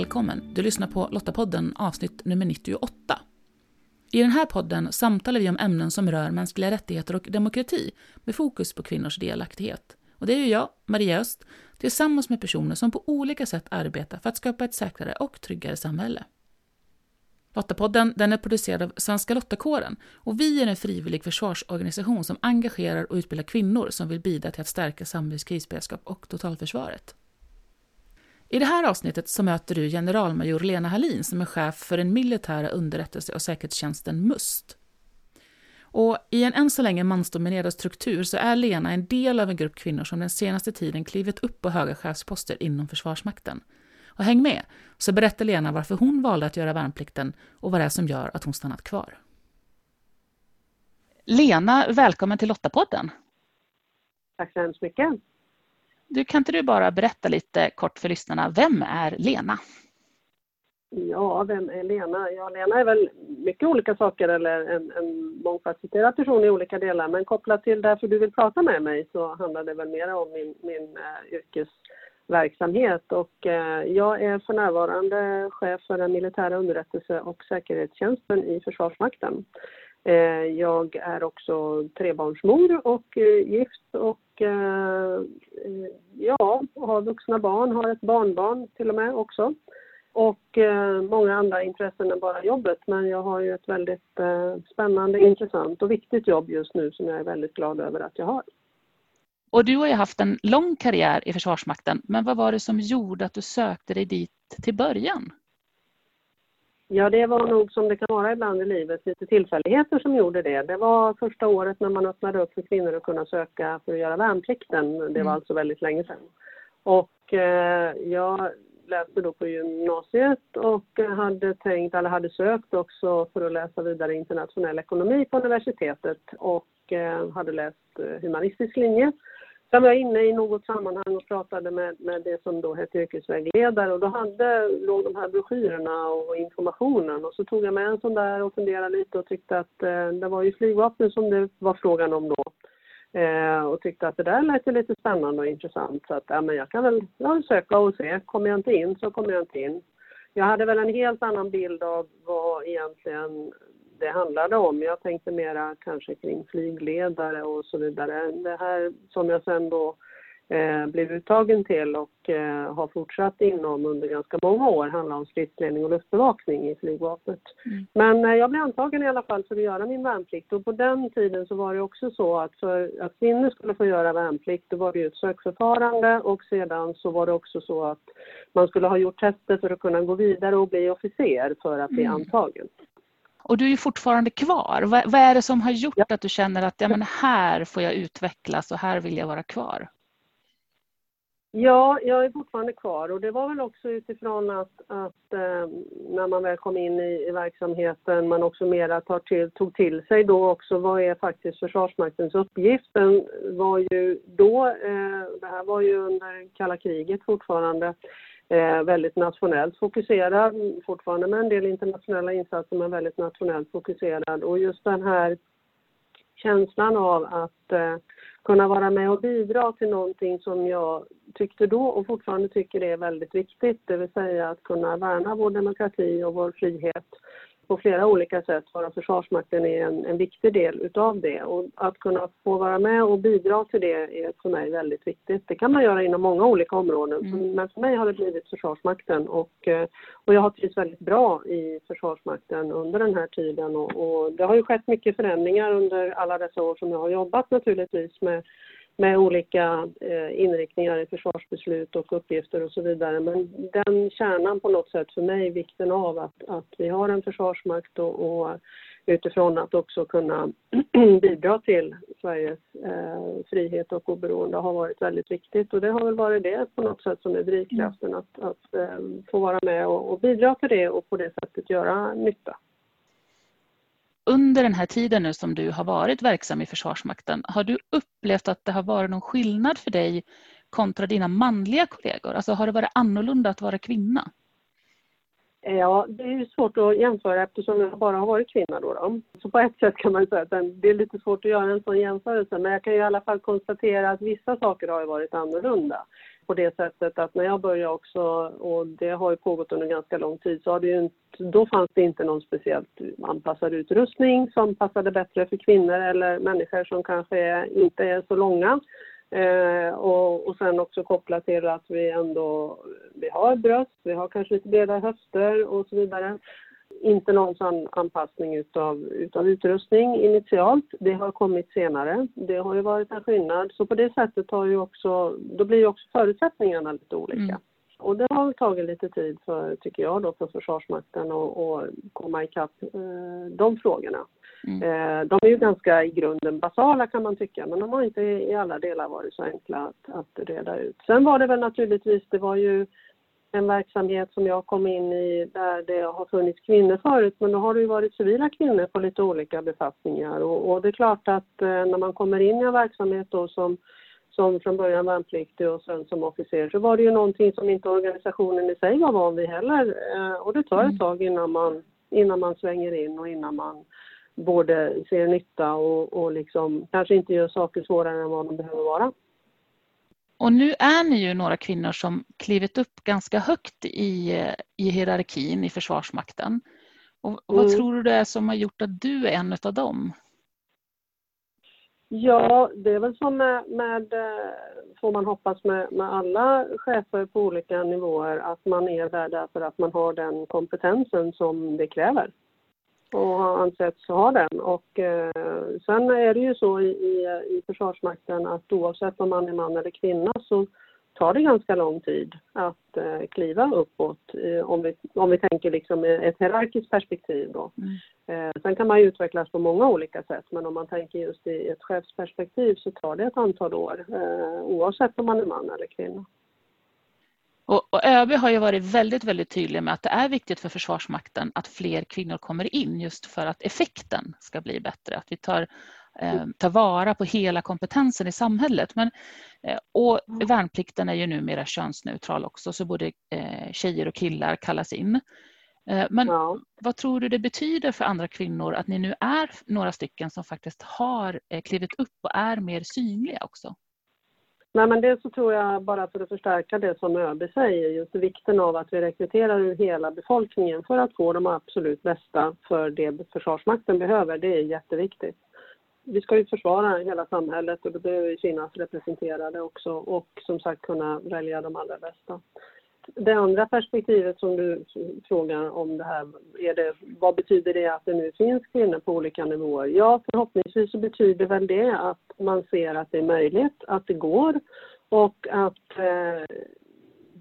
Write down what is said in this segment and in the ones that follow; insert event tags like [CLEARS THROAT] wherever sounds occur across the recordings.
välkommen! Du lyssnar på Lottapodden avsnitt nummer 98. I den här podden samtalar vi om ämnen som rör mänskliga rättigheter och demokrati med fokus på kvinnors delaktighet. Och det är ju jag, Maria Öst, tillsammans med personer som på olika sätt arbetar för att skapa ett säkrare och tryggare samhälle. Lottapodden den är producerad av Svenska Lottakåren och vi är en frivillig försvarsorganisation som engagerar och utbildar kvinnor som vill bidra till att stärka samhällets krisberedskap och totalförsvaret. I det här avsnittet så möter du generalmajor Lena Hallin som är chef för den militära underrättelse och säkerhetstjänsten MUST. Och I en än så länge mansdominerad struktur så är Lena en del av en grupp kvinnor som den senaste tiden klivit upp på höga chefsposter inom Försvarsmakten. Och häng med, så berättar Lena varför hon valde att göra värnplikten och vad det är som gör att hon stannat kvar. Lena, välkommen till Lottapodden. Tack så hemskt mycket. Du, kan inte du bara berätta lite kort för lyssnarna, vem är Lena? Ja, vem är Lena? Ja, Lena är väl mycket olika saker eller en, en mångfacetterad person i olika delar. Men kopplat till därför du vill prata med mig så handlar det väl mer om min, min uh, yrkesverksamhet. Och, uh, jag är för närvarande chef för den militära underrättelse och säkerhetstjänsten i Försvarsmakten. Uh, jag är också trebarnsmor och gift och Eh, ja, har vuxna barn, har ett barnbarn till och med också. Och eh, många andra intressen än bara jobbet. Men jag har ju ett väldigt eh, spännande, intressant och viktigt jobb just nu som jag är väldigt glad över att jag har. Och du har ju haft en lång karriär i Försvarsmakten. Men vad var det som gjorde att du sökte dig dit till början? Ja, det var nog som det kan vara ibland i livet, lite tillfälligheter som gjorde det. Det var första året när man öppnade upp för kvinnor att kunna söka för att göra värnplikten. Det var mm. alltså väldigt länge sedan. Och eh, jag läste då på gymnasiet och hade tänkt, eller hade sökt också för att läsa vidare internationell ekonomi på universitetet och eh, hade läst eh, humanistisk linje. Sen var jag inne i något sammanhang och pratade med, med det som då hette yrkesvägledare och då hade, låg de här broschyrerna och informationen och så tog jag med en sån där och funderade lite och tyckte att eh, det var ju flygvapnet som det var frågan om då. Eh, och tyckte att det där lät ju lite spännande och intressant så att ja, men jag kan väl ja, söka och se. Kommer jag inte in så kommer jag inte in. Jag hade väl en helt annan bild av vad egentligen det handlade om. Jag tänkte mera kanske kring flygledare och så vidare. Det här som jag sen då eh, blev uttagen till och eh, har fortsatt inom under ganska många år handlar om stridsledning och luftbevakning i flygvapnet. Mm. Men eh, jag blev antagen i alla fall för att göra min värnplikt och på den tiden så var det också så att för att kvinnor skulle få göra värnplikt då var det ju ett sökförfarande och sedan så var det också så att man skulle ha gjort tester för att kunna gå vidare och bli officer för att bli mm. antagen. Och du är fortfarande kvar. Vad, vad är det som har gjort ja. att du känner att ja, men här får jag utvecklas och här vill jag vara kvar? Ja, jag är fortfarande kvar och det var väl också utifrån att, att eh, när man väl kom in i, i verksamheten man också mera tar till, tog till sig då också vad är faktiskt Försvarsmaktens uppgift. Den var ju då, eh, det här var ju under kalla kriget fortfarande, Eh, väldigt nationellt fokuserad, fortfarande med en del internationella insatser men väldigt nationellt fokuserad. Och just den här känslan av att eh, kunna vara med och bidra till någonting som jag tyckte då och fortfarande tycker är väldigt viktigt, det vill säga att kunna värna vår demokrati och vår frihet på flera olika sätt, vara Försvarsmakten är en, en viktig del utav det. Och att kunna få vara med och bidra till det är för mig väldigt viktigt. Det kan man göra inom många olika områden, mm. men för mig har det blivit Försvarsmakten och, eh, och jag har trivts väldigt bra i Försvarsmakten under den här tiden och, och det har ju skett mycket förändringar under alla dessa år som jag har jobbat naturligtvis med med olika eh, inriktningar i försvarsbeslut och uppgifter och så vidare. Men den kärnan på något sätt för mig, vikten av att, att vi har en försvarsmakt och, och utifrån att också kunna [CLEARS THROAT] bidra till Sveriges eh, frihet och oberoende har varit väldigt viktigt. Och det har väl varit det på något sätt som är drivkraften att, att eh, få vara med och, och bidra till det och på det sättet göra nytta under den här tiden nu som du har varit verksam i Försvarsmakten, har du upplevt att det har varit någon skillnad för dig kontra dina manliga kollegor? Alltså har det varit annorlunda att vara kvinna? Ja, det är ju svårt att jämföra eftersom jag bara har varit kvinna då. då. Så på ett sätt kan man säga att det är lite svårt att göra en sån jämförelse. Men jag kan i alla fall konstatera att vissa saker har varit annorlunda. På det sättet att när jag började också, och det har ju pågått under ganska lång tid, så har det ju inte, då fanns det inte någon speciellt anpassad utrustning som passade bättre för kvinnor eller människor som kanske inte är så långa. Eh, och, och sen också kopplat till att vi ändå vi har bröst, vi har kanske lite breda höfter och så vidare. Inte någon sån anpassning utav, utav utrustning initialt. Det har kommit senare. Det har ju varit en skillnad. Så på det sättet har ju också, då blir ju också förutsättningarna lite olika. Mm. Och det har tagit lite tid för, tycker jag då, för Försvarsmakten att komma ikapp eh, de frågorna. Mm. Eh, de är ju ganska i grunden basala kan man tycka, men de har inte i alla delar varit så enkla att, att reda ut. Sen var det väl naturligtvis, det var ju en verksamhet som jag kom in i där det har funnits kvinnor förut, men då har det ju varit civila kvinnor på lite olika befattningar. Och, och det är klart att eh, när man kommer in i en verksamhet då som, som från början värnpliktig och sen som officer så var det ju någonting som inte organisationen i sig var van vid heller. Eh, och det tar ett mm. tag innan man, innan man svänger in och innan man både ser nytta och, och liksom kanske inte gör saker svårare än vad de behöver vara. Och nu är ni ju några kvinnor som klivit upp ganska högt i, i hierarkin i Försvarsmakten. Och vad mm. tror du det är som har gjort att du är en av dem? Ja, det är väl som med, med får man hoppas, med, med alla chefer på olika nivåer att man är där därför att man har den kompetensen som det kräver och har ansetts ha den. Och, eh, sen är det ju så i, i, i Försvarsmakten att oavsett om man är man eller kvinna så tar det ganska lång tid att eh, kliva uppåt eh, om, vi, om vi tänker liksom ett hierarkiskt perspektiv. Då. Mm. Eh, sen kan man ju utvecklas på många olika sätt men om man tänker just i ett chefsperspektiv så tar det ett antal år eh, oavsett om man är man eller kvinna. Och, och ÖB har ju varit väldigt, väldigt tydlig med att det är viktigt för Försvarsmakten att fler kvinnor kommer in just för att effekten ska bli bättre. Att vi tar, eh, tar vara på hela kompetensen i samhället. Men, eh, och värnplikten är ju numera könsneutral också så både eh, tjejer och killar kallas in. Eh, men ja. vad tror du det betyder för andra kvinnor att ni nu är några stycken som faktiskt har eh, klivit upp och är mer synliga också? Nej, men det så tror jag bara för att förstärka det som ÖB säger, just vikten av att vi rekryterar ur hela befolkningen för att få de absolut bästa för det Försvarsmakten behöver. Det är jätteviktigt. Vi ska ju försvara hela samhället och då behöver vi finnas representerade också och som sagt kunna välja de allra bästa det andra perspektivet som du frågar om det här, är det, vad betyder det att det nu finns kvinnor på olika nivåer? Ja, förhoppningsvis så betyder väl det att man ser att det är möjligt, att det går och att eh,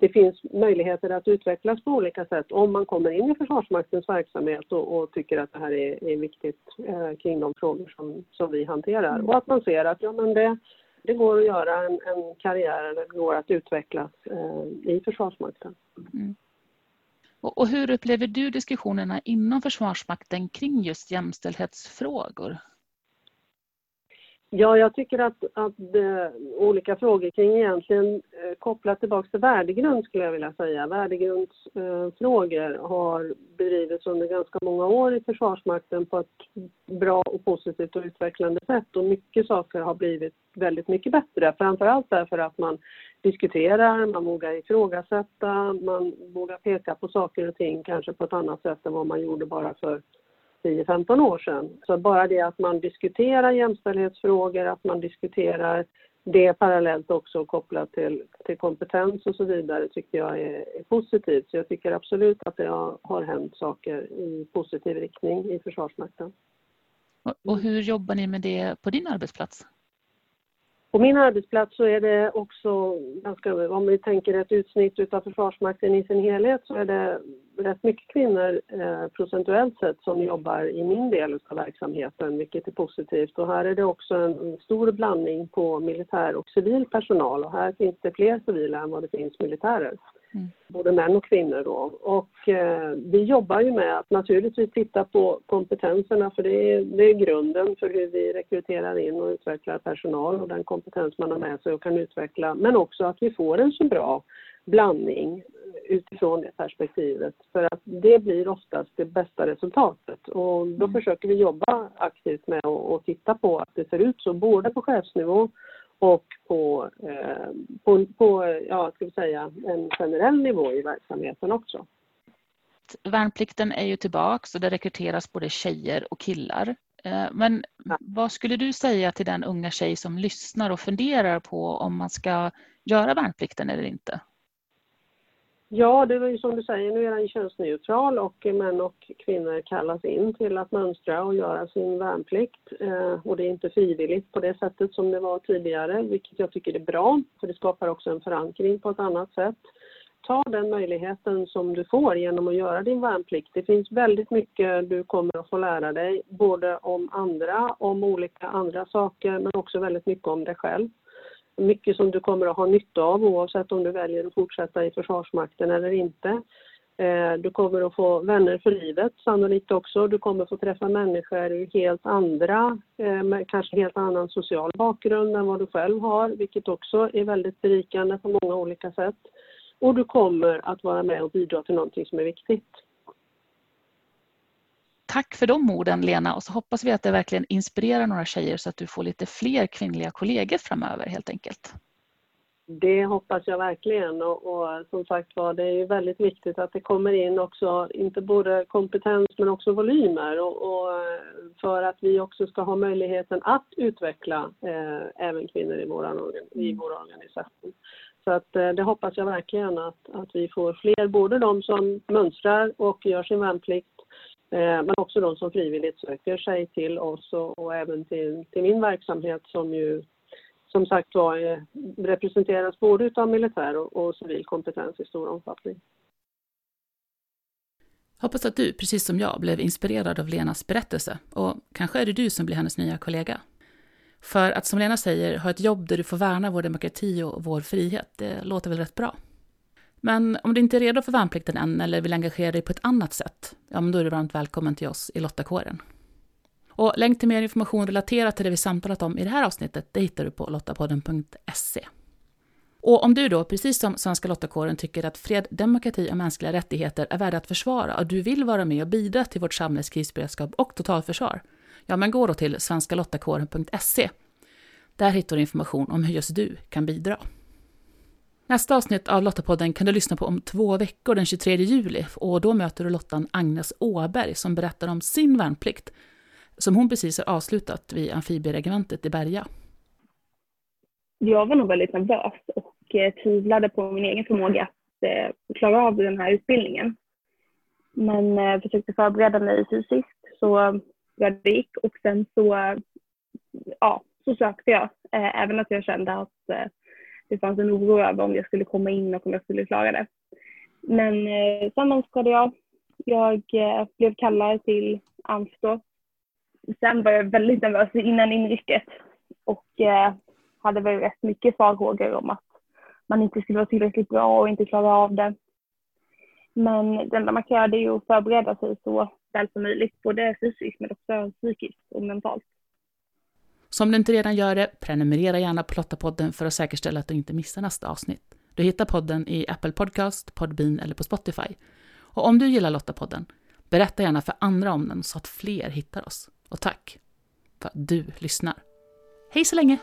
det finns möjligheter att utvecklas på olika sätt om man kommer in i Försvarsmaktens verksamhet och, och tycker att det här är, är viktigt eh, kring de frågor som, som vi hanterar. Och att man ser att ja, men det, det går att göra en, en karriär eller det går att utvecklas eh, i Försvarsmakten. Mm. Och, och hur upplever du diskussionerna inom Försvarsmakten kring just jämställdhetsfrågor? Ja, jag tycker att, att eh, olika frågor kring egentligen eh, kopplat tillbaka till värdegrund skulle jag vilja säga. Värdegrundsfrågor eh, har bedrivits under ganska många år i Försvarsmakten på ett bra och positivt och utvecklande sätt och mycket saker har blivit väldigt mycket bättre. Framförallt därför att man diskuterar, man vågar ifrågasätta, man vågar peka på saker och ting kanske på ett annat sätt än vad man gjorde bara för 10-15 år sedan. Så bara det att man diskuterar jämställdhetsfrågor, att man diskuterar det parallellt också kopplat till, till kompetens och så vidare tycker jag är, är positivt. Så jag tycker absolut att det har, har hänt saker i positiv riktning i Försvarsmakten. Och hur jobbar ni med det på din arbetsplats? På min arbetsplats så är det också ganska, om vi tänker ett utsnitt utav Försvarsmakten i sin helhet så är det rätt mycket kvinnor eh, procentuellt sett som jobbar i min del av verksamheten, vilket är positivt. Och här är det också en, en, stor blandning på militär och civil personal och här finns det fler civila än vad det finns militärer. Mm. Både män och kvinnor då. Och eh, vi jobbar ju med att naturligtvis titta på kompetenserna för det är, det är grunden för hur vi rekryterar in och utvecklar personal och den kompetens man har med sig och kan utveckla. Men också att vi får en så bra blandning utifrån det perspektivet. För att det blir oftast det bästa resultatet. Och då mm. försöker vi jobba aktivt med att titta på att det ser ut så både på chefsnivå och på, eh, på, på ja, ska vi säga, en generell nivå i verksamheten också. Värnplikten är ju tillbaks och det rekryteras både tjejer och killar. Eh, men vad skulle du säga till den unga tjej som lyssnar och funderar på om man ska göra värnplikten eller inte? Ja, det var ju som du säger, nu är den könsneutral och män och kvinnor kallas in till att mönstra och göra sin värnplikt. Eh, och det är inte frivilligt på det sättet som det var tidigare, vilket jag tycker är bra, för det skapar också en förankring på ett annat sätt. Ta den möjligheten som du får genom att göra din värnplikt. Det finns väldigt mycket du kommer att få lära dig, både om andra, om olika andra saker, men också väldigt mycket om dig själv mycket som du kommer att ha nytta av oavsett om du väljer att fortsätta i Försvarsmakten eller inte. Eh, du kommer att få vänner för livet sannolikt också. Du kommer att få träffa människor i helt andra, eh, med kanske helt annan social bakgrund än vad du själv har, vilket också är väldigt berikande på många olika sätt. Och du kommer att vara med och bidra till någonting som är viktigt. Tack för de orden Lena och så hoppas vi att det verkligen inspirerar några tjejer så att du får lite fler kvinnliga kollegor framöver helt enkelt. Det hoppas jag verkligen och, och som sagt var det är ju väldigt viktigt att det kommer in också, inte både kompetens men också volymer och, och för att vi också ska ha möjligheten att utveckla eh, även kvinnor i, våran, i mm. vår organisation. Så att eh, det hoppas jag verkligen att, att vi får fler, både de som mönstrar och gör sin värnplikt Eh, men också de som frivilligt söker sig till oss och, och även till, till, min verksamhet som ju som sagt var eh, representeras både av militär och, och civil kompetens i stor omfattning. Hoppas att du, precis som jag, blev inspirerad av Lenas berättelse och kanske är det du som blir hennes nya kollega. För att som Lena säger, ha ett jobb där du får värna vår demokrati och vår frihet, det låter väl rätt bra? Men om du inte är redo för värnplikten än eller vill engagera dig på ett annat sätt, ja men då är du varmt välkommen till oss i Lottakåren. Och länk till mer information relaterat till det vi samtalat om i det här avsnittet, det hittar du på lottapodden.se. Och om du då, precis som Svenska Lottakåren, tycker att fred, demokrati och mänskliga rättigheter är värda att försvara och du vill vara med och bidra till vårt samhälles krisberedskap och totalförsvar, ja men gå då till svenskalottakåren.se. Där hittar du information om hur just du kan bidra. Nästa avsnitt av Lottapodden kan du lyssna på om två veckor den 23 juli och då möter du Lottan Agnes Åberg som berättar om sin värnplikt som hon precis har avslutat vid amfibieregementet i Berga. Jag var nog väldigt nervös och eh, tvivlade på min egen förmåga att eh, klara av den här utbildningen. Men eh, försökte förbereda mig fysiskt så bra det gick och sen så, ja, så sökte jag. Eh, även att jag kände att eh, det fanns en oro över om jag skulle komma in och om jag skulle klara det. Men eh, sen mönstrade jag. Jag eh, blev kallad till Amstå. Sen var jag väldigt nervös innan inrycket och eh, hade väl rätt mycket farhågor om att man inte skulle vara tillräckligt bra och inte klara av det. Men det enda man kan göra är att förbereda sig så väl som möjligt, både fysiskt men också psykiskt och mentalt. Så om du inte redan gör det, prenumerera gärna på Lottapodden för att säkerställa att du inte missar nästa avsnitt. Du hittar podden i Apple Podcast, Podbean eller på Spotify. Och om du gillar Lottapodden, berätta gärna för andra om den så att fler hittar oss. Och tack för att du lyssnar. Hej så länge!